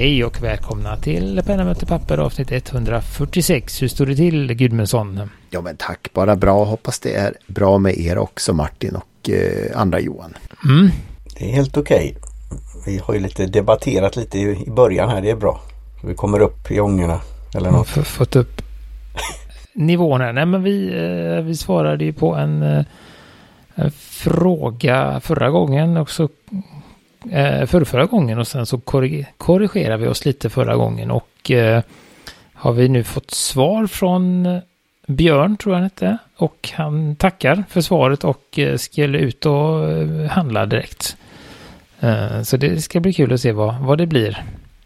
Hej och välkomna till Penna möter papper avsnitt 146. Hur står det till Gudmundsson? Ja men tack, bara bra. Hoppas det är bra med er också Martin och eh, andra Johan. Mm. Det är helt okej. Okay. Vi har ju lite debatterat lite i början här, det är bra. Vi kommer upp i ångorna eller något. F fått upp nivåerna. Nej men vi, eh, vi svarade ju på en, eh, en fråga förra gången och så eh, för förra gången och sen så korrigerade vi oss lite förra gången och eh, har vi nu fått svar från eh, Björn tror jag han hette och han tackar för svaret och eh, skulle ut och eh, handla direkt. Eh, så det ska bli kul att se vad, vad det blir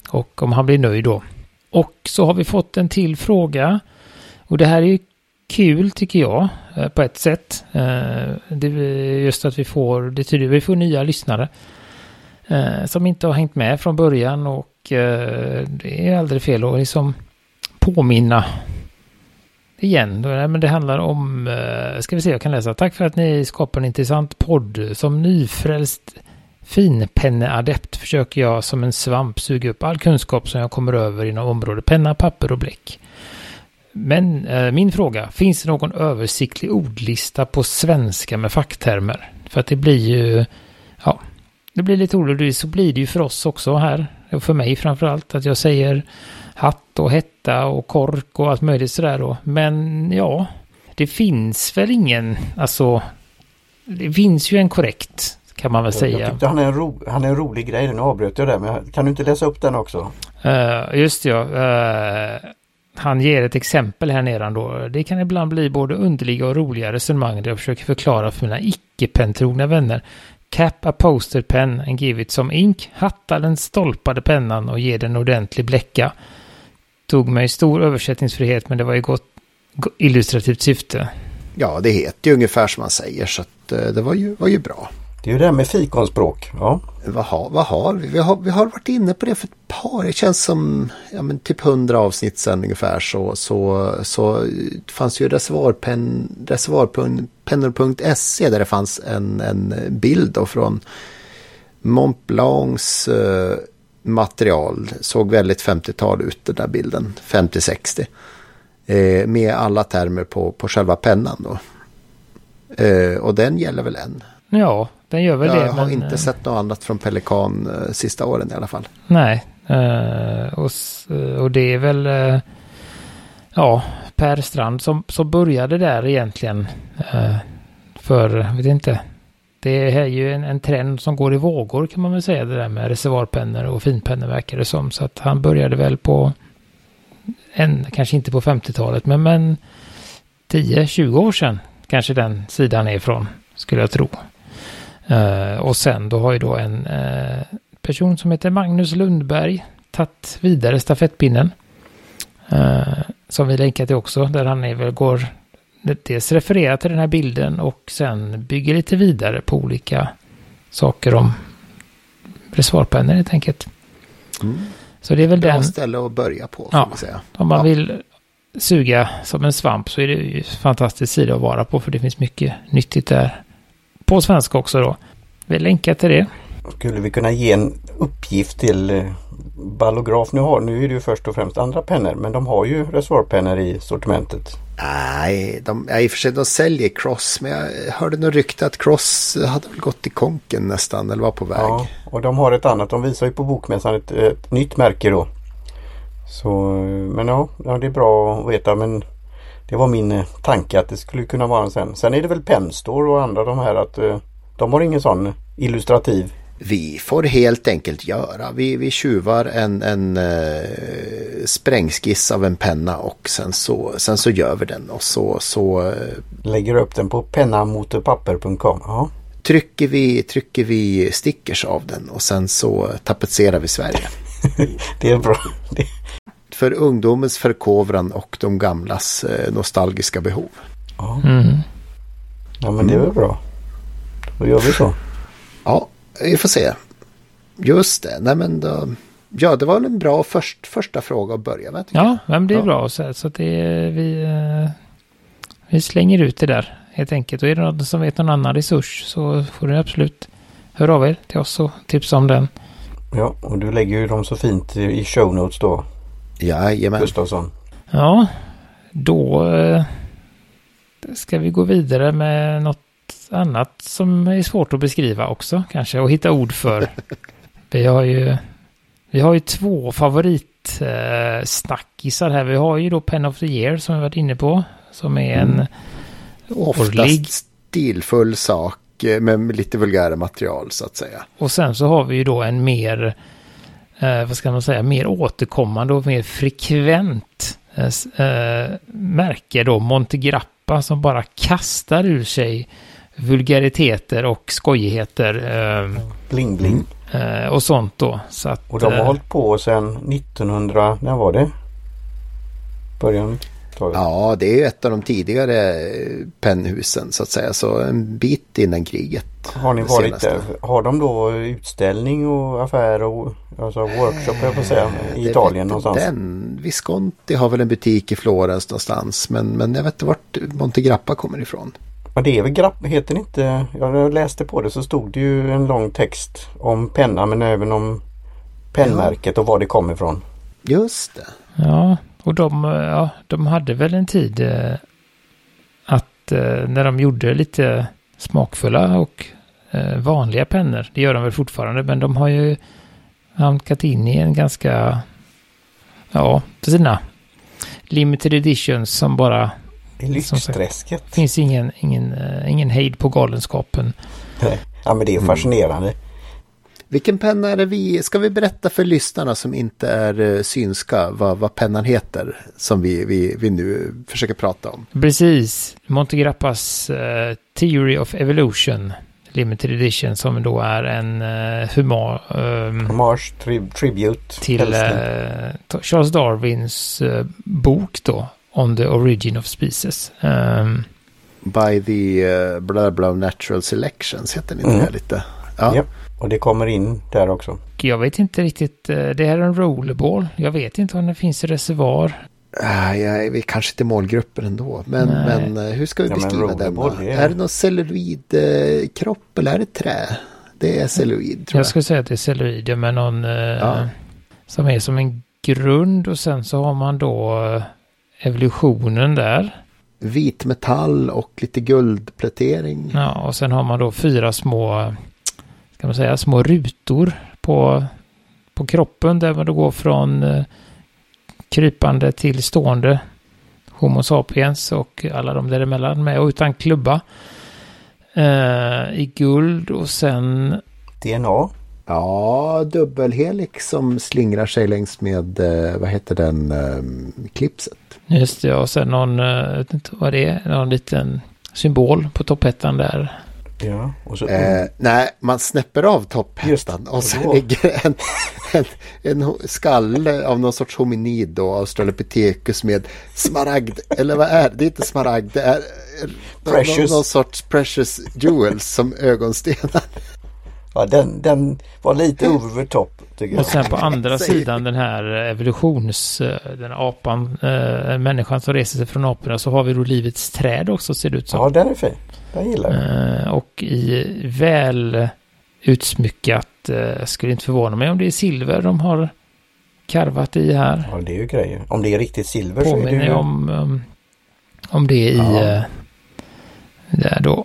och om han blir nöjd då. Och så har vi fått en till fråga och det här är ju kul tycker jag på ett sätt. Det är just att vi får, det tyder vi får nya lyssnare Eh, som inte har hängt med från början och eh, det är aldrig fel att liksom påminna igen. Men det handlar om, eh, ska vi se, jag kan läsa. Tack för att ni skapar en intressant podd. Som nyfrälst finpenneadept försöker jag som en svamp suga upp all kunskap som jag kommer över inom området penna, papper och bläck. Men eh, min fråga, finns det någon översiktlig ordlista på svenska med facktermer? För att det blir ju, ja, det blir lite oroligt. Så blir det ju för oss också här. Och för mig framförallt. Att jag säger hatt och hetta och kork och allt möjligt sådär då. Men ja, det finns väl ingen, alltså. Det finns ju en korrekt kan man väl säga. Jag tyckte han är en, ro, han är en rolig grej. Nu avbröt jag det. Men kan du inte läsa upp den också? Uh, just ja. Uh, han ger ett exempel här nedan då. Det kan ibland bli både underliga och roliga resonemang där jag försöker förklara för mina icke-pentrogna vänner Cap a poster pen and give it some ink. Hatta den stolpade pennan och ge den ordentlig bläcka. Tog mig stor översättningsfrihet men det var ju gott illustrativt syfte. Ja, det heter ju ungefär som man säger så att eh, det var ju, var ju bra. Det är ju det här med fikonspråk. Ja. Vad har, vad har vi? Vi har, vi har varit inne på det för ett par, det känns som ja, men typ hundra avsnitt sedan ungefär så, så, så fanns ju reservoarpen, reservoarpennor.se där det fanns en, en bild då från Mont Blancs eh, material. Såg väldigt 50-tal ut den där bilden, 50-60. Eh, med alla termer på, på själva pennan då. Eh, och den gäller väl än. Ja, den gör väl jag det. Jag har men, inte sett något annat från Pelikan uh, sista åren i alla fall. Nej, uh, och, och det är väl uh, ja, Per Strand som, som började där egentligen. för, vet inte, det är ju en, en trend som går i vågor kan man väl säga det där med reservoarpennor och finpennor verkar det som. Så att han började väl på, en, kanske inte på 50-talet, men, men 10-20 år sedan kanske den sidan är ifrån, skulle jag tro. Uh, och sen då har ju då en uh, person som heter Magnus Lundberg tagit vidare stafettpinnen. Uh, som vi länkar till också, där han är väl går dels refererar till den här bilden och sen bygger lite vidare på olika saker om reservoarpennor helt enkelt. Mm. Så det är väl Bra den... ställe att börja på. Ja, säga. om man ja. vill suga som en svamp så är det ju en fantastisk sida att vara på för det finns mycket nyttigt där på svenska också då. Vi länkar till det. Skulle vi kunna ge en uppgift till eh, Ballograf? Nu, har, nu är det ju först och främst andra pennor men de har ju reservoarpennor i sortimentet. Nej, de, ja, i och för sig de säljer Cross men jag hörde nog rykte att Cross hade väl gått i konken nästan eller var på väg. Ja, och de har ett annat. De visar ju på bokmässan ett, ett nytt märke då. Så, men ja, ja, det är bra att veta men det var min eh, tanke att det skulle kunna vara en sen. Sen är det väl Penstore och andra de här att eh, de har ingen sån illustrativ. Vi får helt enkelt göra. Vi, vi tjuvar en, en uh, sprängskiss av en penna och sen så, sen så gör vi den och så, så uh, lägger upp den på pennamotorpapper.com. Ja. Trycker vi, trycker vi stickers av den och sen så tapetserar vi Sverige. det är bra. Det, för ungdomens förkovran och de gamlas eh, nostalgiska behov. Ja. Mm. ja, men det är väl bra. Då gör vi så. Ja, vi får se. Just det, nej men då, ja det var en bra först, första fråga att börja med. Ja, men det är ja. bra så, så att det vi, eh, vi slänger ut det där helt enkelt. Och är det någon som vet någon annan resurs så får ni absolut höra av er till oss och tipsa om den. Ja, och du lägger ju dem så fint i show notes då, Jajamän. Gustafsson. Ja, då eh, ska vi gå vidare med något annat som är svårt att beskriva också kanske och hitta ord för. vi har ju, vi har ju två favoritsnackisar här. Vi har ju då Pen of the Year som vi varit inne på. Som är en Mm. årlig. Oftast stilfull sak eh, med lite vulgära material så att säga. Och sen så har vi ju då en mer, eh, vad ska man säga, mer återkommande och mer frekvent eh, eh, märke då, Montegrappa, som bara kastar ur sig vulgariteter och skojigheter eh, Bling bling. eh, och sånt då. Så att, Och de har eh, hållit på sedan 1900, när var det? Början 90-talet. Ja, det är ju ett av de tidigare eh, pennhusen så att säga. Så en bit innan kriget. Har ni varit senaste. där? Har de då utställning och affär och alltså workshop jag får säga i Det Italien någonstans? Den, Visconti har väl en butik i Florens någonstans. Men, men jag vet inte vart Montegrappa kommer ifrån. Ja det är väl grapp, heter det inte, jag läste på det så stod det ju en lång text om penna men även om pennmärket och var det kom ifrån. Just det. Ja, och de, eh, ja, de hade väl en tid eh, att eh, när de gjorde lite smakfulla och eh, vanliga pennor, det gör de väl fortfarande, men de har ju hamnat in i en ganska, ja, sina limited editions som bara, Det sagt. lyxträsket. finns ingen, ingen, eh, ingen hejd på galenskapen. Ja men det är Mm. Vilken penna är det vi... Ska vi berätta för lyssnarna som inte är eh, synska vad, vad pennan heter? Som vi, vi, vi nu försöker prata om. Precis, Montegrappas eh, Theory of Evolution Limited Edition som då är en uh, humor ehm, Hommage, tri tribute, till eh, Charles Darwins eh, bok då, On the Origin of Species. Ehm, By the uh, blah blah natural selections heter den inte Mm. lite? Ja. Ja. Och det kommer in där också. jag vet inte riktigt, eh, det här är en rollerball. Jag vet inte om det finns i reservoar. Ah, ja, vi är kanske inte målgruppen ändå. Men, Nej. men eh, hur ska vi Ja, beskriva den? är- Är det någon celluloidkropp eller är det trä? Det är celluloid tror Jag jag. skulle säga att det är celluloider med någon eh, Ja. som är som en grund och sen så har man då eh, evolutionen där. Vit metall och lite guldplätering. Ja, och sen har man då fyra små, ska man säga, små rutor på, på kroppen där man då går från eh, krypande till stående Homo sapiens och alla de däremellan med och utan klubba. Eh, I guld och sen, DNA. Ja, dubbelhelix som slingrar sig längs med, eh, vad heter den, eh, klipset. just det, och sen någon, jag vet inte vad det är, någon liten symbol på toppettan där. Ja. Och så, Eh, nej, man snäpper av topphettan och sen då? ligger en, en, en skalle av någon sorts hominid då, Australopithecus med smaragd, eller vad är det? Det är inte smaragd, det är eh, Precious. Någon, någon sorts precious jewels som ögonstenar. ja, den, den var lite over top tycker jag. Och sen på andra sidan den här evolutions, eh, den apan, eh, människan som reser sig från aporna, så har vi då livets träd också ser det ut som. Ja, den är fin. Den gillar jag. Eh, och i väl utsmyckat, eh, skulle inte förvåna mig om det är silver de har karvat i här. Ja, det är ju grejer. Om det är riktigt silver så är det Påminner ju... om, um, om det i Ja. eh, där då.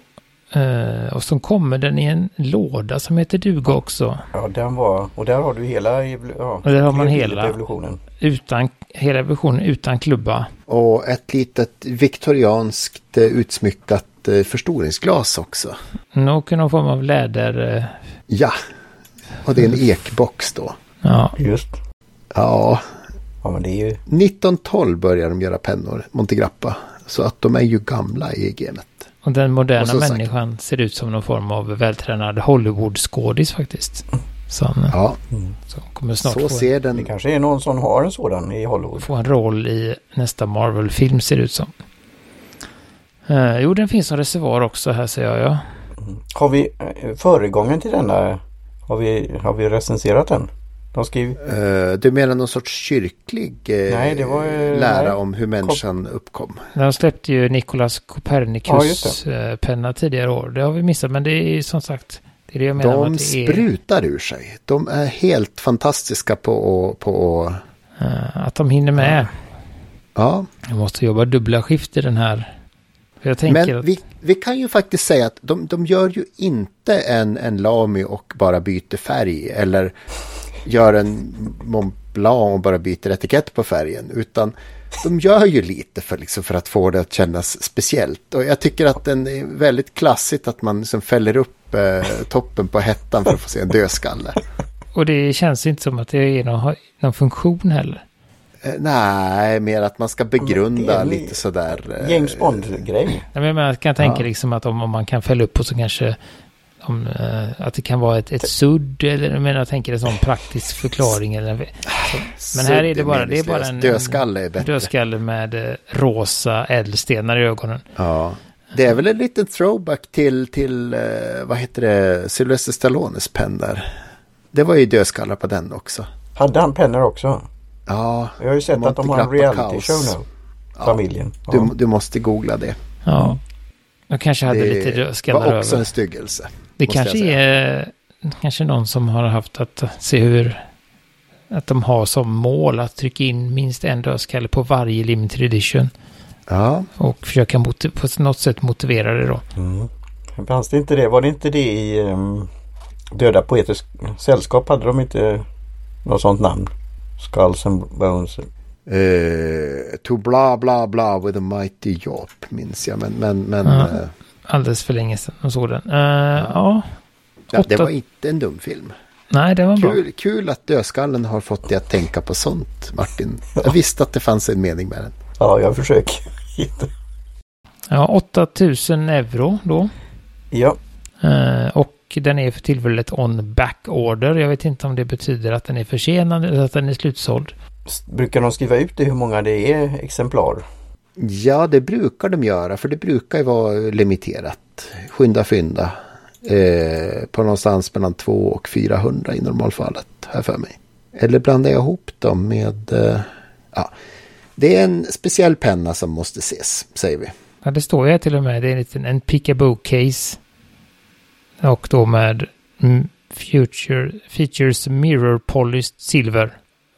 Eh, och så kommer den i en låda som heter duga också. Ja, den var... Och där har du hela... Ja, Och där har man hela- Evolutionen. Utan, hela versionen utan klubba. Och ett litet viktorianskt utsmyckat förstoringsglas också. Nog någon form av läder. eh, Ja, och det är en ekbox då. Ja, Just. Ja, Ja, men det är ju... 1912 började de göra pennor, Montegrappa. Så att de är ju gamla i gamet. och den moderna Och som sagt- människan ser ut som någon form av vältränad Hollywood-skådis faktiskt. Som, Ja, som kommer snart så få, ser Det den. kanske är någon som har en sådan i Hollywood. få en roll i nästa Marvel-film ser det ut som. Eh, jo, den finns som reservoar också här ser jag ja. Har vi eh, föregången till denna? Har vi, har vi recenserat den? De skrev... Eh, du menar någon sorts kyrklig eh, Nej, det var, lära nej. om hur människan uppkom? De släppte ju Nicolas Ja, Copernicus just eh, penna tidigare år. Det har vi missat, men det är som sagt Det är det jag menar med De att det är, sprutar ur sig. De är helt fantastiska på att... På, att- eh, att de hinner med. ja. Jag måste jobba dubbla skift i den här. Men vi, vi kan ju faktiskt säga att de, de gör ju inte en, en Lamy och bara byter färg. Eller gör en Mont Blanc och bara byter etikett på färgen. Utan de gör ju lite för, liksom, för att få det att kännas speciellt. Och jag tycker att den är väldigt klassigt att man liksom fäller upp eh, toppen på hettan för att få se en dödskalle. och det känns inte som att det är någon, någon funktion heller. Eh, nej, mer att man ska begrunda en lite sådär. eh, James Bond-grej. Nej, men Jag menar, kan tänka Ja. liksom att om, om man kan fälla upp och så kanske om, eh, att det kan vara ett, ett sudd eller jag menar jag tänker en sån praktisk förklaring eller Men här är det bara- det är bara en- Dödskalle är bättre. dödskalle med rosa ädelstenar i ögonen. Ja. Det är väl en liten throwback till, till vad heter det, Sylvester Stallones penn där. Det var ju dödskallar på den också. Hade han pennor också? Ja, Jag har ju sett att de har en reality show nu. Familjen. Ja. du, du måste googla det. Ja. Jag kanske hade det lite dödskallar var också över. en styggelse. Det kanske är kanske någon som har haft att se hur att de har som mål att trycka in minst en dödskalle på varje limited edition Ja, och försöka på något sätt motivera det då. Mm. Men Fanns det inte det? Var det inte det i um, Döda Poeters Sällskap? Hade de inte något sånt namn? Skulls and Bones. eh, to bla bla bla with a mighty yawp minns jag. Men, men, men Ja. eh, Alldeles för länge sedan och såg den. Uh, ja. ja, det var inte en dum film. Nej, det var bra. Kul, kul att dödskallen har fått dig att tänka på sånt, Martin. Jag visste att det fanns en mening med den. Ja, jag försöker. Ja, 8000 euro då. Ja, och den är för tillfället on back order. Jag vet inte om det betyder att den är försenad eller att den är slutsåld. Brukar de skriva ut det hur många det är exemplar? Ja, det brukar de göra, för det brukar ju vara limiterat. Skynda fynda. Eh, på någonstans mellan 2 och 400 i normalfallet, här för mig. Eller blandar jag ihop dem med... Eh, ja. Det är en speciell penna som måste ses, säger vi. Ja, det står ju till och med. Det är en liten en Peekaboo case. Och då med mm, future, features mirror polished silver.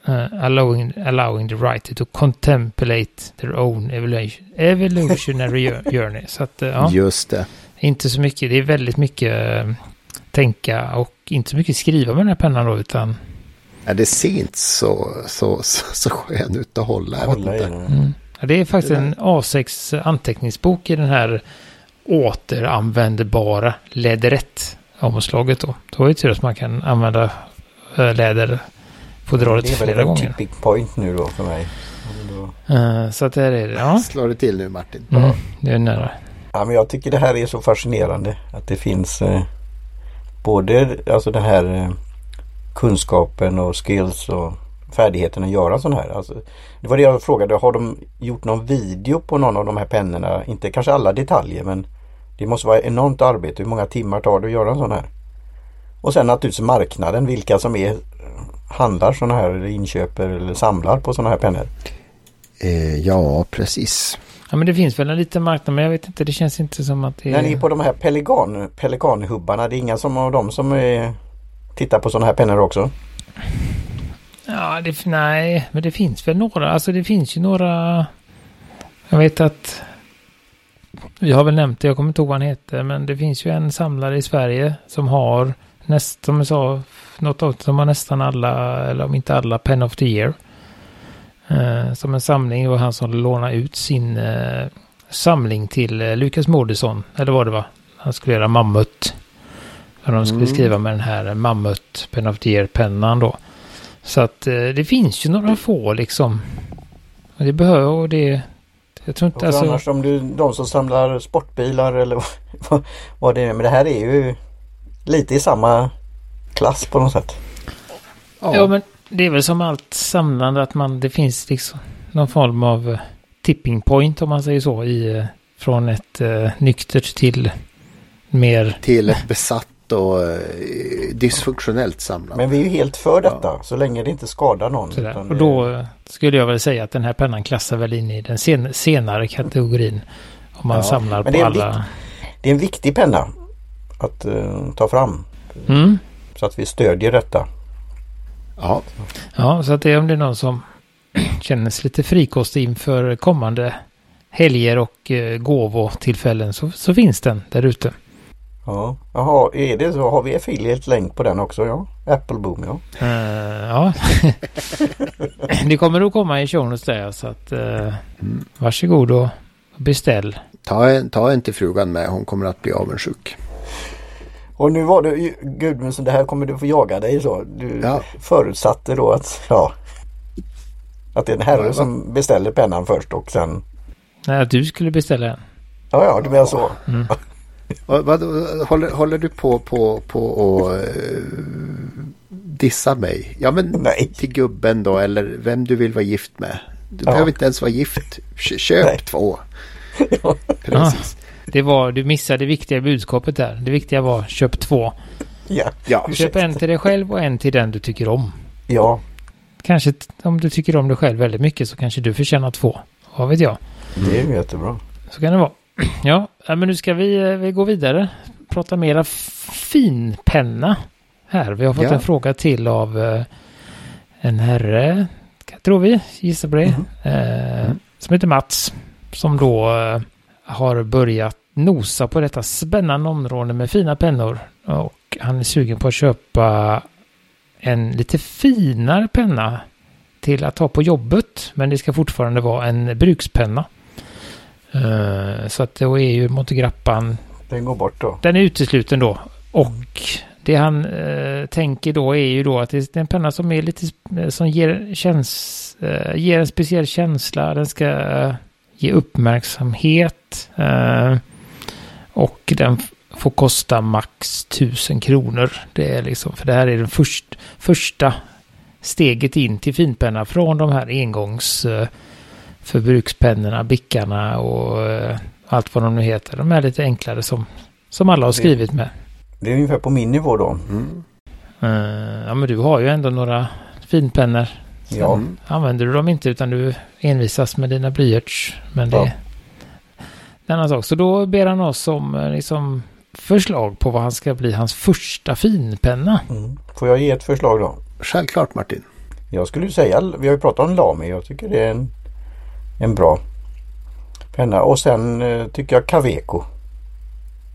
eh, allowing, allowing the writer to contemplate their own evolution, evolutionary jour- journey. Så att, eh, ja, Just det. inte så mycket. Det är väldigt mycket eh, tänka och inte så mycket skriva med den här pennan då, utan Ja, det ser inte så, så, så, så skön ut att hålla. Hålla. Mm. Ja, det är faktiskt Det en A6 anteckningsbok i den här återanvändbara läderrätt omslaget då. Då är det tur att man kan använda eh, läder fodralet Det är väl flera en gånger. tipping point nu då för mig. Då- Eh, Så att där är det, ja. Slår det till nu Martin? Mm, det är nära. Ja, men jag tycker det här är så fascinerande att det finns eh, både alltså den här eh, kunskapen och skills och färdigheten att göra sån här. Alltså, det var det jag frågade. Har de gjort någon video på någon av de här pennorna? Inte kanske alla detaljer men det måste vara enormt arbete. Hur många timmar tar det att göra en sån här? Och sen naturligtvis marknaden. Vilka som är handlar sådana här eller inköper eller samlar på sådana här pennor. Eh, ja, precis. Ja, men det finns väl en liten marknad, men jag vet inte, det känns inte som att det När ni är på de här pelikan, pelikanhubbarna, det är inga som av dem som är, tittar på sådana här pennor också? Ja, det, nej, men det finns väl några. Alltså det finns ju några. Jag vet att. Vi har väl nämnt det, jag kommer inte ihåg vad han heter. Men det finns ju en samlare i Sverige som har näst, som jag sa, något av som har nästan alla, eller om inte alla, Pen of the Year. Eh, som en samling, det var han som lånade ut sin eh, samling till eh, Lukas Moodysson. Eller vad det var. Han skulle göra Mammut. Och de skulle Mm. skriva med den här Mammut Pen of the Year-pennan då. Så att eh, det finns ju några få liksom. Och det behöver och det... Jag tror inte alltså... annars om du, de som samlar sportbilar eller vad, det är. Men det här är ju lite i samma klass på något sätt. Ja. men det är väl som allt samlande att man... Det finns liksom någon form av eh, tipping point om man säger så. I, eh, från ett eh, nyktert till mer... Till ett besatt och eh, dysfunktionellt samlande. Men vi är ju helt för detta så länge det inte skadar någon. Utan Och då skulle jag väl säga att den här pennan klassar väl in i den sen, senare kategorin. Om man Ja, samlar men på det är alla... Det är en viktig penna att eh, ta fram. Mm. Så att vi stödjer detta. Ja, Ja, så att det är om det är någon som känner sig lite frikostig inför kommande helger och eh, gåvotillfällen så, så finns den där ute. Ja. Jaha, är det så? Har vi affiliate-länk på den också? Ja. Apple Boom, ja. Eh, ja, det kommer att komma i show notes där så att uh, varsågod och beställ. ta en, ta till frugan med. Hon kommer att bli avundsjuk. Och nu var det Gudmundsson, det här kommer du få jaga dig så. Du Ja. förutsatte då att, ja. Att det är en herre Ja, som beställer pennan först och sen. Nej, att du skulle beställa en. Ja, ja, du menar så. Vad, vad, håller, håller du på, på, på och eh, dissa mig? Ja men Nej. till gubben då eller vem du vill vara gift med. Du Ja. behöver inte ens vara gift. Kö- Köp Nej. två. Ja. Precis. Det var, du missade det viktiga budskapet där. Det viktiga var köp två. Ja. Ja. Köp en till dig själv och en till den du tycker om. Ja, Kanske om du tycker om dig själv väldigt mycket så kanske du förtjänar två. Vad vet jag. det är ju jättebra. Så kan det vara. Ja, ja, men nu ska vi, eh, vi gå vidare. Prata mera finpenna här. Vi har fått Ja. en fråga till av eh, en herre, tror vi, gissar på det, eh, som heter Mats. Som då eh, har börjat nosa på detta spännande område med fina pennor. Och han är sugen på att köpa en lite finare penna till att ha på jobbet. Men det ska fortfarande vara en brukspenna. Eh, så att då är ju Montegrappan, Den går bort då. den är utesluten då. Och det han eh, tänker då är ju då att det är en penna som är lite, sp- som ger, känns, eh, ger en speciell känsla. Den ska eh, ge uppmärksamhet. Eh, och den får kosta max 1000 kronor. Det är liksom, för det här är den först, första steget in till finpenna från de här engångs förbrukspennorna, bickarna och eh, allt vad de nu heter. De är lite enklare som, som alla har skrivit med. Det är ungefär på min nivå då. Mm. Eh, ja men du har ju ändå några finpennor. Ja. Mm. Använder du dem inte utan du envisas med dina blyerts. Men det Ja. är en annan sak. Så då ber han oss om eh, liksom, förslag på vad han ska bli hans första finpenna. Mm. Får jag ge ett förslag då? Självklart Martin. Jag skulle ju säga, vi har ju pratat om Lamy. Jag tycker det är en, en bra penna. Och sen eh, tycker jag Caveco.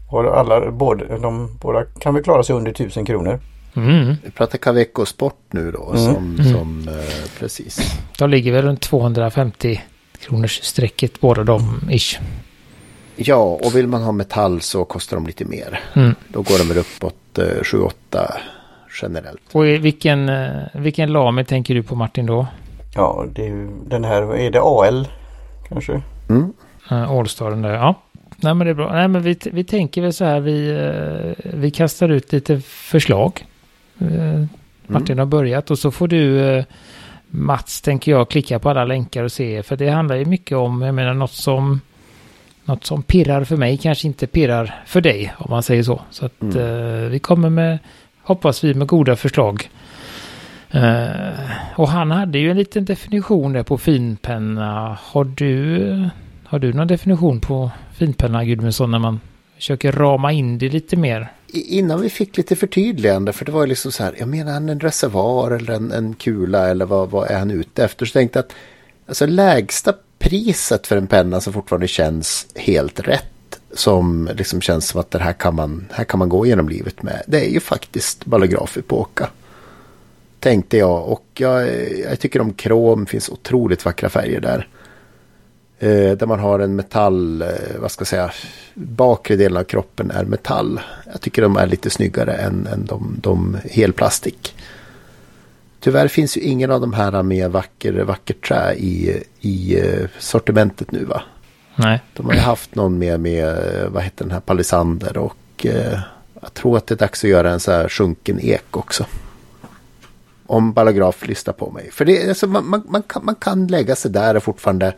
Och alla, både, de båda kan väl klara sig under 1000 kronor. Mm. Vi pratar Caveco Sport nu då. Mm. Som, Mm. som eh, precis. De ligger väl runt 250 kronors strecket båda de ish. Ja, och vill man ha metall så kostar de lite mer. Mm. Då går de väl uppåt eh, 7-8 generellt. Och vilken, eh, vilken lame tänker du på Martin då? Ja, det är den här, är det AL kanske? Mm. Uh, Allstaren där, ja. Nej men det är bra. Nej men vi, vi tänker väl så här, vi, eh, vi kastar ut lite förslag. Eh, Martin har börjat och så får du eh, Mats tänker jag klicka på alla länkar och se. För det handlar ju mycket om, jag menar något som något som pirrar för mig kanske inte pirrar för dig om man säger så. Så att Mm. eh, vi kommer med, hoppas vi med goda förslag. Eh, och han hade ju en liten definition där på finpenna. Har du, har du någon definition på finpenna Gudmundsson när man försöker rama in det lite mer? Innan vi fick lite förtydligande, för det var ju liksom så här, jag menar han en reservoar eller en, en kula eller vad, vad är han ute efter? Så tänkte jag att alltså lägsta priset för en penna som fortfarande känns helt rätt, som liksom känns som att det här kan man, här kan man gå genom livet med, det är ju faktiskt Ballograf Epoca. Tänkte jag och jag, jag tycker om krom, finns otroligt vackra färger där. Eh, där man har en metall, eh, vad ska jag säga, bakre delen av kroppen är metall. Jag tycker de är lite snyggare än, än de, de helplastik. Tyvärr finns ju ingen av de här med vacker, vackert trä i, i eh, sortimentet nu va. Nej. De har ju haft någon med, med eh, vad heter den här, palisander och eh, jag tror att det är dags att göra en så här sjunken ek också. Om Ballograf lyssnar på mig. För det, alltså, man, man, man, kan, man kan lägga sig där och fortfarande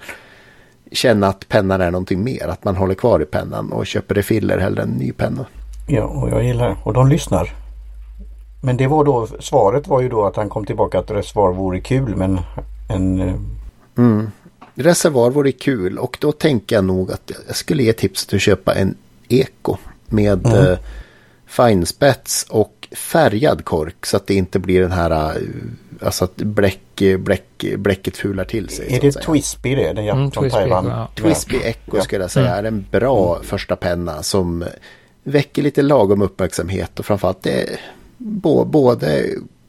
känna att pennan är någonting mer. Att man håller kvar i pennan och köper refiller hellre än ny penna. Ja, och jag gillar Och de lyssnar. Men det var då, svaret var ju då att han kom tillbaka att reservoar vore kul men en... eh, Mm. Reservoar vore kul och då tänker jag nog att jag skulle ge tipset att köpa en Eko med Mm. eh, finespets och färgad kork så att det inte blir den här, eh, alltså att bläck, bläck, bläcket fular till sig. Är det Twisby det? Den mm, från Taiwan? Ja. Twisby Echo ja. skulle jag säga är en bra mm. första penna som väcker lite lagom uppmärksamhet och framförallt det är både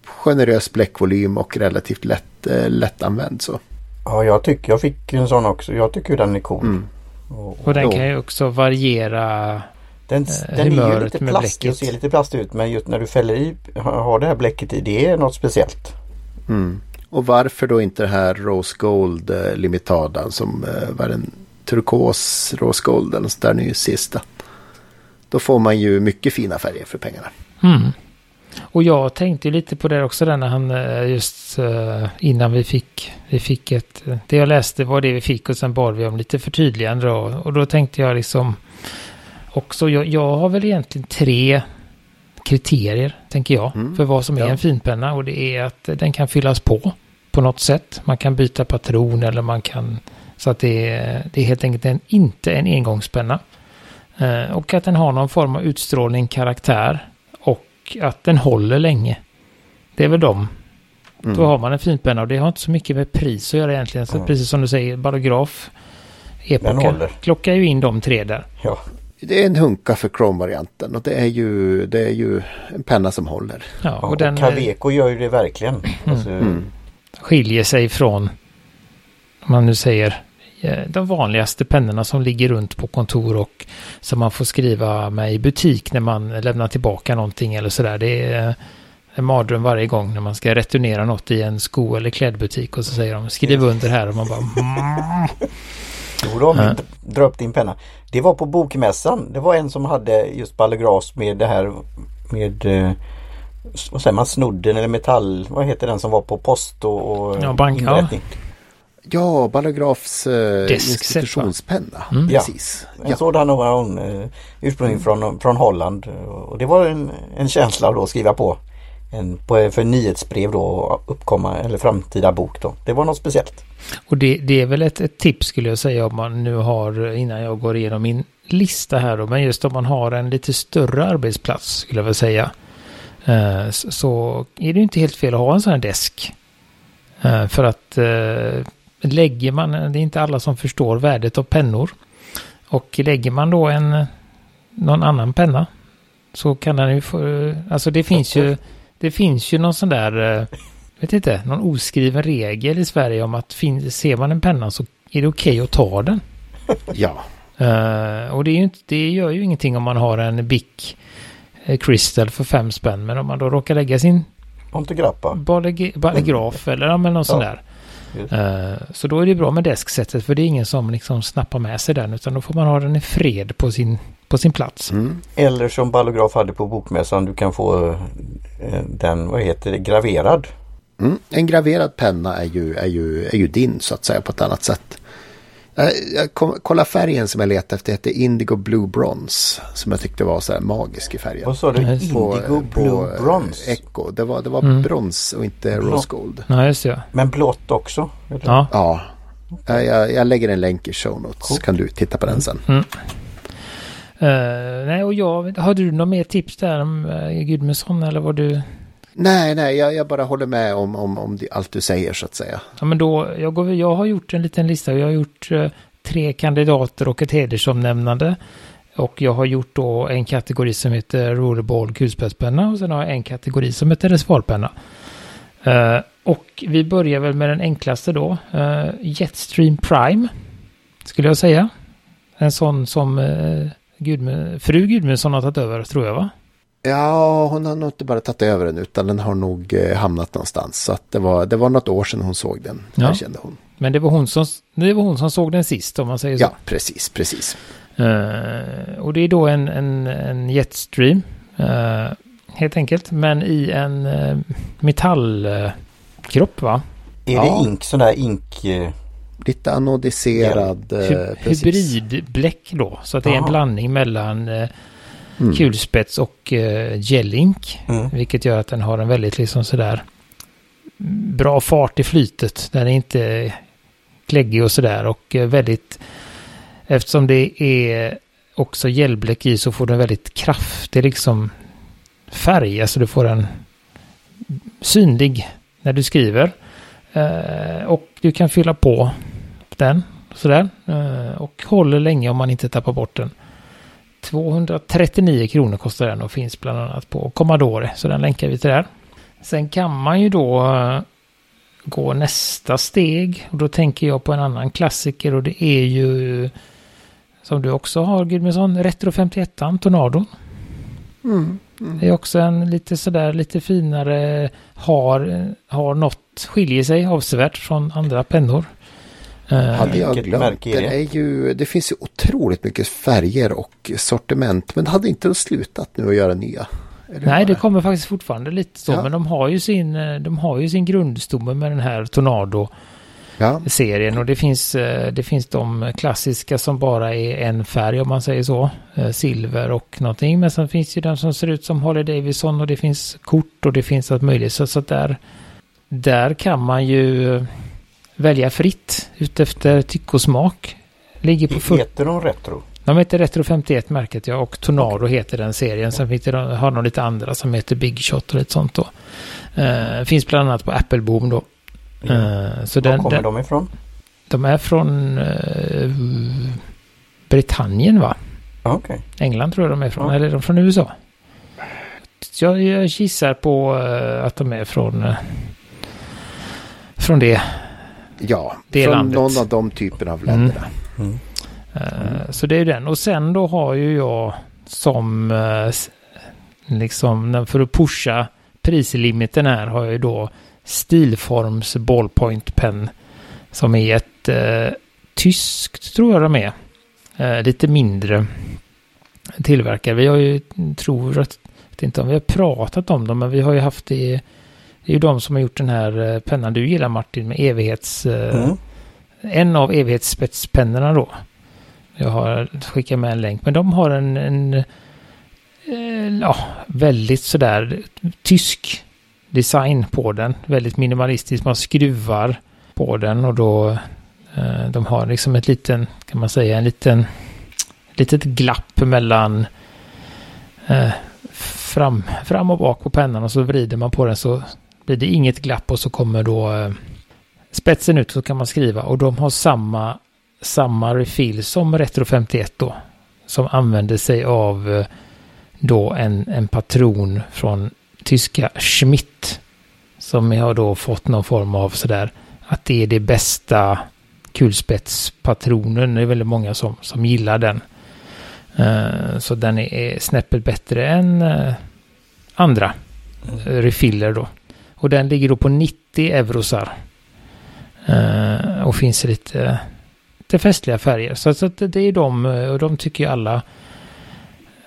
generös bläckvolym och relativt lätt, eh, lättanvänd. Så. Ja, jag tycker jag fick en sån också. Jag tycker den är cool. Mm. Och, och, den kan ju också variera den, eh, den är ju lite plastig och ser lite plastig ut men just när du fäller i, har det här bläcket i, det är något speciellt. Mm. Och varför då inte det här Rose Gold eh, Limitada som eh, var en turkos Rose Gold eller där nu sista. Då får man ju mycket fina färger för pengarna. Mm. Och jag tänkte lite på det också där när han just innan vi fick, vi fick ett, det jag läste var det vi fick och sen bad vi om lite förtydligande då. Och då tänkte jag liksom också, jag, jag har väl egentligen tre kriterier, tänker jag, mm. för vad som är ja. en finpenna. Och det är att den kan fyllas på på något sätt. Man kan byta patron eller man kan... Så att det är, det är helt enkelt en, inte en engångspenna. Eh, och att den har någon form av utstrålning, karaktär och att den håller länge. Det är väl de. Mm. Då har man en finpenna och det har inte så mycket med pris att göra egentligen. Så mm. Precis som du säger, barograf, epoka, klocka ju in de tre där. Ja. Det är en hunka för Chrome-varianten och det är, ju, det är ju en penna som håller. Ja, och, den, och Caveco gör ju det verkligen. Mm. Alltså, mm. Skiljer sig från, om man nu säger, eh, de vanligaste pennorna som ligger runt på kontor och som man får skriva med i butik när man lämnar tillbaka någonting eller sådär. Det är en mardröm varje gång när man ska returnera något i en sko eller klädbutik och så säger de skriv under här och man bara Jo, då, dra upp din penna. Det var på bokmässan. Det var en som hade just Ballegras med det här med eh, vad säger man, snodden eller metall, vad heter den som var på post och, och ja, bank, inrättning? Ja. Ja, Ballografs eh, institutionspenna. Mm. Precis. Ja. En sådan har hon eh, ursprungligen från, från Holland. Och det var en, en känsla då att skriva på. En, på, för nyhetsbrev då uppkomma eller framtida bok då. Det var något speciellt. Och det, det är väl ett, ett, tips skulle jag säga om man nu har, innan jag går igenom min lista här då, men just om man har en lite större arbetsplats skulle jag väl säga. Eh, så är det inte helt fel att ha en sån här desk. Eh, för att eh, lägger man, det är inte alla som förstår värdet av pennor. Och lägger man då en, någon annan penna så kan den ju få, alltså det finns ju, det finns ju någon sån där vet inte, någon oskriven regel i Sverige om att fin, ser man en penna så är det okej okay att ta den. ja. Uh, och det, är ju inte, det gör ju ingenting om man har en Bic uh, Crystal för fem spänn. Men om man då råkar lägga sin Pontegrappa. Ballegraf eller ja, men någon ja. sån där. Uh, så då är det bra med desksättet för det är ingen som liksom snappar med sig den utan då får man ha den i fred på sin, på sin plats. Mm. Eller som Ballograf hade på bokmässan du kan få den, vad heter det, graverad Mm. En graverad penna är ju, är, ju, är ju din så att säga på ett annat sätt. Kom, kolla färgen som jag letade efter. Det Indigo Blue Bronze. Som jag tyckte var så här magisk i färgen. Vad sa du? Indigo på, Blue på eh, Bronze? Echo. Det var, det var mm. brons och inte Blå. Rose Gold. Ja, just det. Men blått också? Ja. ja. Jag, jag, lägger en länk i show notes. Cool. kan du titta på den sen. Mm. Uh, nej, och jag, har du något mer tips där om uh, Gudmundsson eller vad du Nej, nej, jag, jag, bara håller med om, om, om allt du säger så att säga. Ja, men då, jag, går, jag har gjort en liten lista. Jag har gjort eh, tre kandidater och ett hedersomnämnande. Och jag har gjort då en kategori som heter rollerball kulspetspenna och sen har jag en kategori som heter reservoarpenna. Uh, och vi börjar väl med den enklaste då. Uh, Jetstream Prime. Skulle jag säga. En sån som Gudmund, fru Gudmundsson har tagit över tror jag va? Ja, hon har nog inte bara tagit över den utan den har nog eh, hamnat någonstans. Så att det, var, det var något år sedan hon såg den. Ja. kände hon. Men det var hon, som, det var hon som såg den sist om man säger så. Ja, precis, precis. Uh, och det är då en, en, en jetstream. Uh, helt enkelt. Men i en uh, metallkropp va? Är ja. det ink, sån där ink? Lite anodiserad. Ja. Hybridbläck då. Så att det är en blandning mellan mm. kulspets och uh, gellink. Mm. Vilket gör att den har en väldigt liksom sådär bra fart i flytet. Den är inte kläggig och sådär och väldigt eftersom det är också gällbläck i så får den väldigt kraftig liksom färg, alltså du får en synlig när du skriver. Eh, och du kan fylla på den sådär. Eh, och håller länge om man inte tappar bort den. 239 kronor kostar den och finns bland annat på Commodore. Så den länkar vi till där. Sen kan man ju då eh, gå nästa steg. Och då tänker jag på en annan klassiker och det är ju som du också har Gudmundsson, Retro 51 Tornado. Mm, mm. Det är också en lite sådär lite finare, har, har något, skiljer sig avsevärt från andra pennor. Eh, Hade jag glömt. Det, är ju, det finns ju otroligt mycket färger och sortiment. Men det hade inte slutat nu att göra nya. Nej, det kommer faktiskt fortfarande lite så. Ja. Men de har ju sin, eh, de har ju sin grundstomme med den här Tornado. Ja. serien och det finns, eh, det finns de klassiska som bara är en färg om man säger så. Silver och någonting. Men sen finns det de som ser ut som Harley Davidson och det finns kort och det finns allt möjligt. Så, så där, där kan man ju välja fritt utefter tyck och smak. Ligger på för... Heter de Retro? De heter Retro 51 märket ja och Tornado okay. heter den serien. Sen finns det, har de lite andra som heter Big Shot och lite sånt då. Uh, finns bland annat på Appleboom då. Ja. Uh, så Var den, kommer den, de ifrån? De är från uh, Britannien va? Okay. England tror jag de är från. Eller är de från USA? Jag, jag gissar på att de är från, från det Ja, det från landet. någon av de typerna av länder. Mm. Mm. Uh, så det är den. Och sen då har ju jag som uh, liksom för att pusha prislimiten här har jag ju då Stilforms Ballpoint Pen som är ett uh, tyskt tror jag de är. Uh, lite mindre tillverkare. Vi har ju, tror att, inte om vi har pratat om dem, men vi har ju haft det det är ju de som har gjort den här eh, pennan du gillar Martin med evighets... Eh, mm. En av evighetsspetspennorna då. Jag har skickat med en länk. Men de har en, en eh, ja, väldigt sådär tysk design på den. Väldigt minimalistisk. Man skruvar på den och då de har liksom ett liten, kan man säga, en liten litet glapp mellan fram, fram och bak på pennan och så vrider man på den så blir det inget glapp och så kommer då eh, spetsen ut så kan man skriva och de har samma, samma refill som Retro 51 då. Som använder sig av eh, då en, en patron från tyska Schmidt. Som har då fått någon form av sådär att det är det bästa kulspetspatronen. Det är väldigt många som, som gillar den. Uh, så den är snäppet bättre än uh, andra uh, refiller då. Och den ligger då på 90 eurosar. Eh, och finns lite, lite festliga färger. Så, så det är de, eh, och de tycker ju alla eh,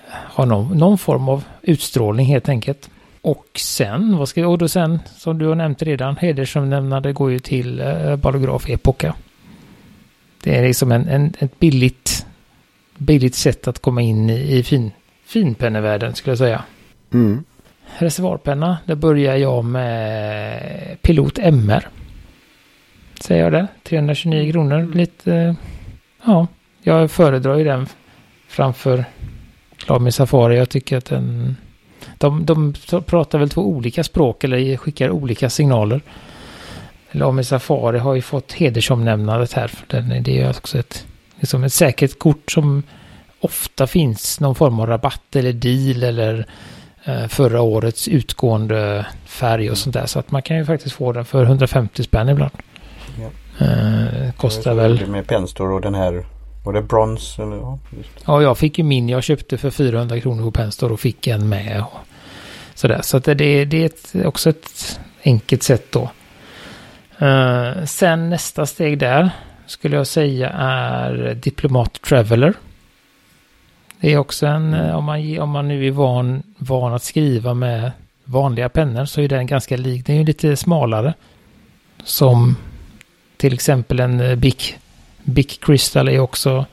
har någon, någon form av utstrålning helt enkelt. Och sen, vad ska och då sen, som du har nämnt redan, hedersomnämnande går ju till eh, Balograf Epoca. Det är liksom en, en, ett billigt, billigt sätt att komma in i, i fin, finpennevärlden skulle jag säga. Mm reservoarpenna. Där börjar jag med Pilot MR. Säger jag det? 329 kronor. Lite, ja, jag föredrar ju den framför Lamy Safari. Jag tycker att den, de, de pratar väl två olika språk eller skickar olika signaler. Lamy Safari har ju fått hedersomnämnandet här. För den, det är också ett, liksom ett säkert kort som ofta finns någon form av rabatt eller deal eller Eh, förra årets utgående färg och sånt där. Så att man kan ju faktiskt få den för 150 spänn ibland. Ja. Eh, kostar väl... Med Penstore och den här, var det brons? Eller? Ja, ja, jag fick ju min. Jag köpte för 400 kronor på Penstore och fick en med. Och sådär. Så att det, det är ett, också ett enkelt sätt då. Uh, sen nästa steg där skulle jag säga är Diplomat Traveler. Det är också en, mm. om, man, om man nu är van, van att skriva med vanliga pennor så är den ganska lik. Den är ju lite smalare. Som till exempel en eh, Bic, Bic Crystal är också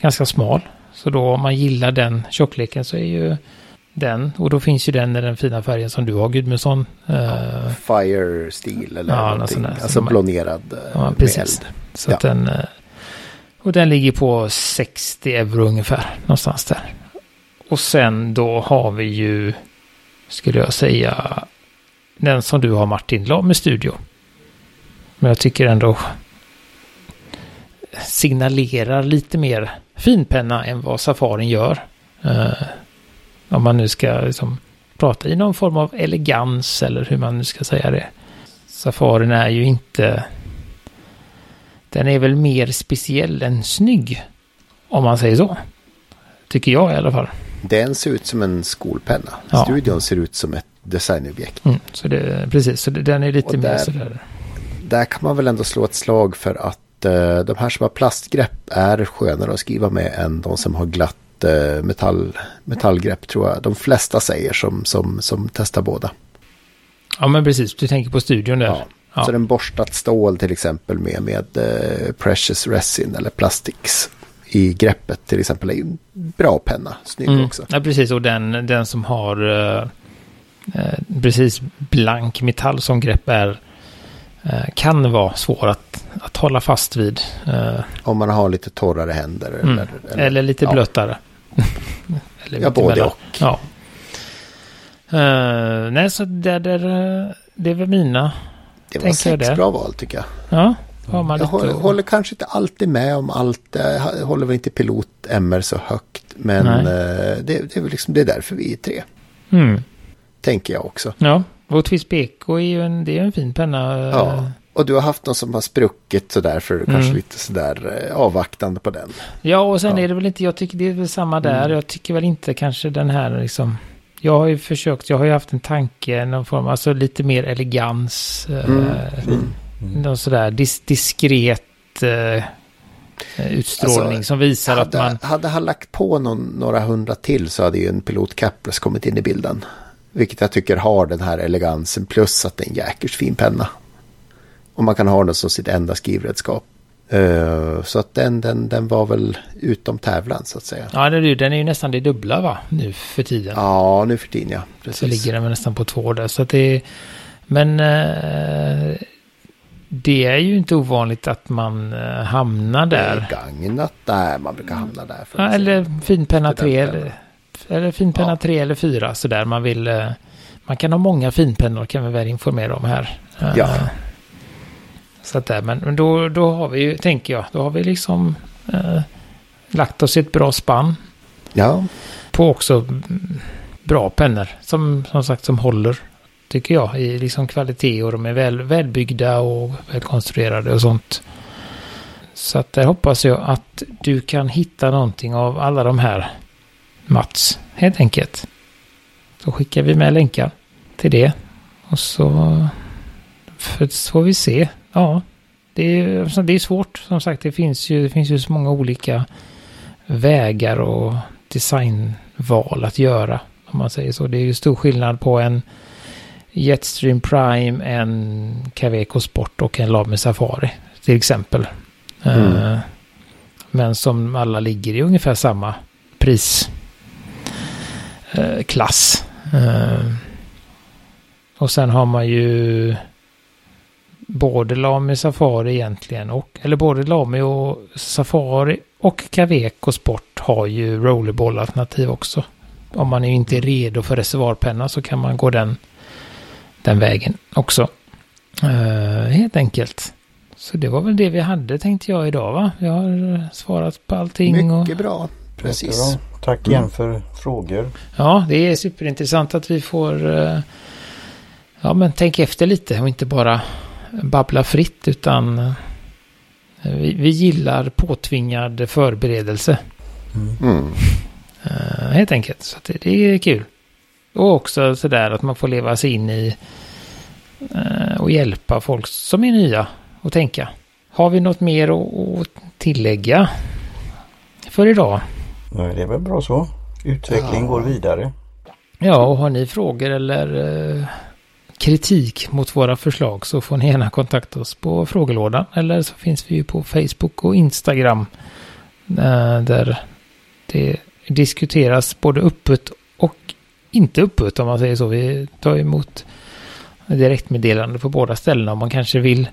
ganska smal. Så då om man gillar den tjockleken så är ju den. Och då finns ju den i den fina färgen som du har Gudmundsson. Ja, uh, Fire Steel eller ja, någonting. Där, alltså blånerad ja, precis. Med eld. Så ja. att den, och den ligger på 60 euro ungefär, någonstans där. Och sen då har vi ju skulle jag säga, den som du har Martin, Lame Studio. Men jag tycker ändå signalerar lite mer finpenna än vad Safarin gör. Uh, om man nu ska liksom prata i någon form av elegans eller hur man nu ska säga det. Safarin är ju inte... Den är väl mer speciell än snygg. Om man säger så. Tycker jag i alla fall. Den ser ut som en skolpenna. Ja. Studion ser ut som ett designobjekt. Mm, så det, precis, så det, den är lite där, mer sådär. Där kan man väl ändå slå ett slag för att uh, de här som har plastgrepp är skönare att skriva med än de som har glatt uh, metall, metallgrepp tror jag. De flesta säger som, som, som testar båda. Ja men precis, du tänker på studion där. Ja. Ja. Så den borstat stål till exempel med, med uh, Precious Resin eller Plastics i greppet till exempel är en bra penna. Snygg mm. också. Ja, precis. Och den, den som har uh, uh, precis blank metall som grepp är uh, kan vara svår att, att hålla fast vid. Om man har lite torrare händer. Mm. Eller, eller, eller, lite ja. blötare. eller ja, både och. Ja. nej, så det, det, det är väl mina. Det var sex bra val tycker jag. Ja. Har man jag håller, håller, kanske inte alltid med om allt. Jag håller väl inte pilot MR så högt. Men eh, det, det, är väl liksom, det är därför vi är tre. Mm. Tänker jag också. Ja, och Twist Beko är ju en, det är en fin penna. Ja, och du har haft någon som har spruckit så därför mm. kanske lite sådär eh, avvaktande på den. Ja, och sen ja. är det väl inte, jag tycker det är väl samma där. Mm. Jag tycker väl inte kanske den här liksom. Jag har ju försökt, jag har ju haft en tanke, någon form, alltså lite mer elegans. Mm. Eh, Mm. Någon sådär dis diskret eh, utstrålning alltså, som visar hade, att man... Hade han lagt på någon, några hundra till så hade ju en pilot Capless kommit in i bilden. Vilket jag tycker har den här elegansen plus att det är en jäkers fin penna. Och man kan ha den som sitt enda skrivredskap. Uh, så att den, den, den var väl utom tävlan så att säga. Ja, den är ju nästan det dubbla va? Nu för tiden. Ja, nu för tiden ja. Precis. Så ligger den nästan på två där. Så att det är... Men... Uh, det är ju inte ovanligt att man uh, hamnar där. Gagnat där, man brukar hamna där. Ja, eller finpenna 3 eller, eller finpenna ja. 3 eller 4 sådär. Man vill... Man kan ha många finpennor kan vi väl informera om här. Ja. Så att där, men då, då har vi ju, tänker jag, då har vi liksom lagt oss i ett bra spann. Ja. På också bra pennor som, som sagt som håller tycker jag, i liksom kvalitet och de är väl, välbyggda och välkonstruerade och sånt. Så att där hoppas jag att du kan hitta någonting av alla de här Mats, helt enkelt. Så skickar vi med länkar till det. Och så får vi se. Ja, det är, det är svårt. Som sagt, det finns ju, det finns ju så många olika vägar och designval att göra. Om man säger så. Det är ju stor skillnad på en Jetstream Prime, en Caveco Sport och en Lame Safari till exempel. Mm. Uh, men som alla ligger i ungefär samma prisklass. Uh, uh, och sen har man ju både Lame Safari egentligen och, eller både Lame och Safari och Caveco Sport har ju rollerball-alternativ också. Om man inte är redo för reservoarpenna så kan man gå den den vägen också. Uh, helt enkelt. Så det var väl det vi hade tänkte jag idag va? Jag har svarat på allting. Mycket och... bra. Precis. Bra. Tack igen mm. för frågor. Ja, det är superintressant att vi får uh, ja, men tänk efter lite och inte bara babbla fritt utan uh, vi, vi, gillar påtvingad förberedelse. Mm. helt enkelt. Så det, det är kul. Och också sådär att man får leva sig in i eh, och hjälpa folk som är nya och tänka. Har vi något mer att tillägga för idag? Nej, det är väl bra så. Utveckling ja. går vidare. Ja, och har ni frågor eller eh, kritik mot våra förslag så får ni gärna kontakta oss på frågelådan. Eller så finns vi ju på Facebook och Instagram. Eh, där det diskuteras både öppet och inte öppet om man säger så. Vi tar emot direktmeddelande på båda ställena om man kanske vill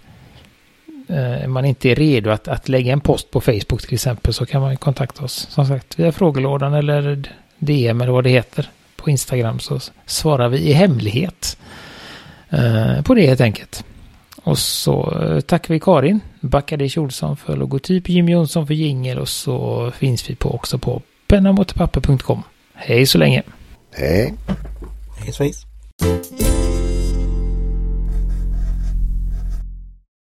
eh, man inte är redo att, att lägga en post på Facebook till exempel så kan man kontakta oss som sagt via frågelådan eller DM eller vad det heter på Instagram så svarar vi i hemlighet eh, på det helt enkelt. Och så eh, tackar vi Karin Backadish Olsson för logotyp, Jim Jonsson för jingel och så finns vi på också på pennamotpapper.com. Hej så länge! Hej! Hej svejs!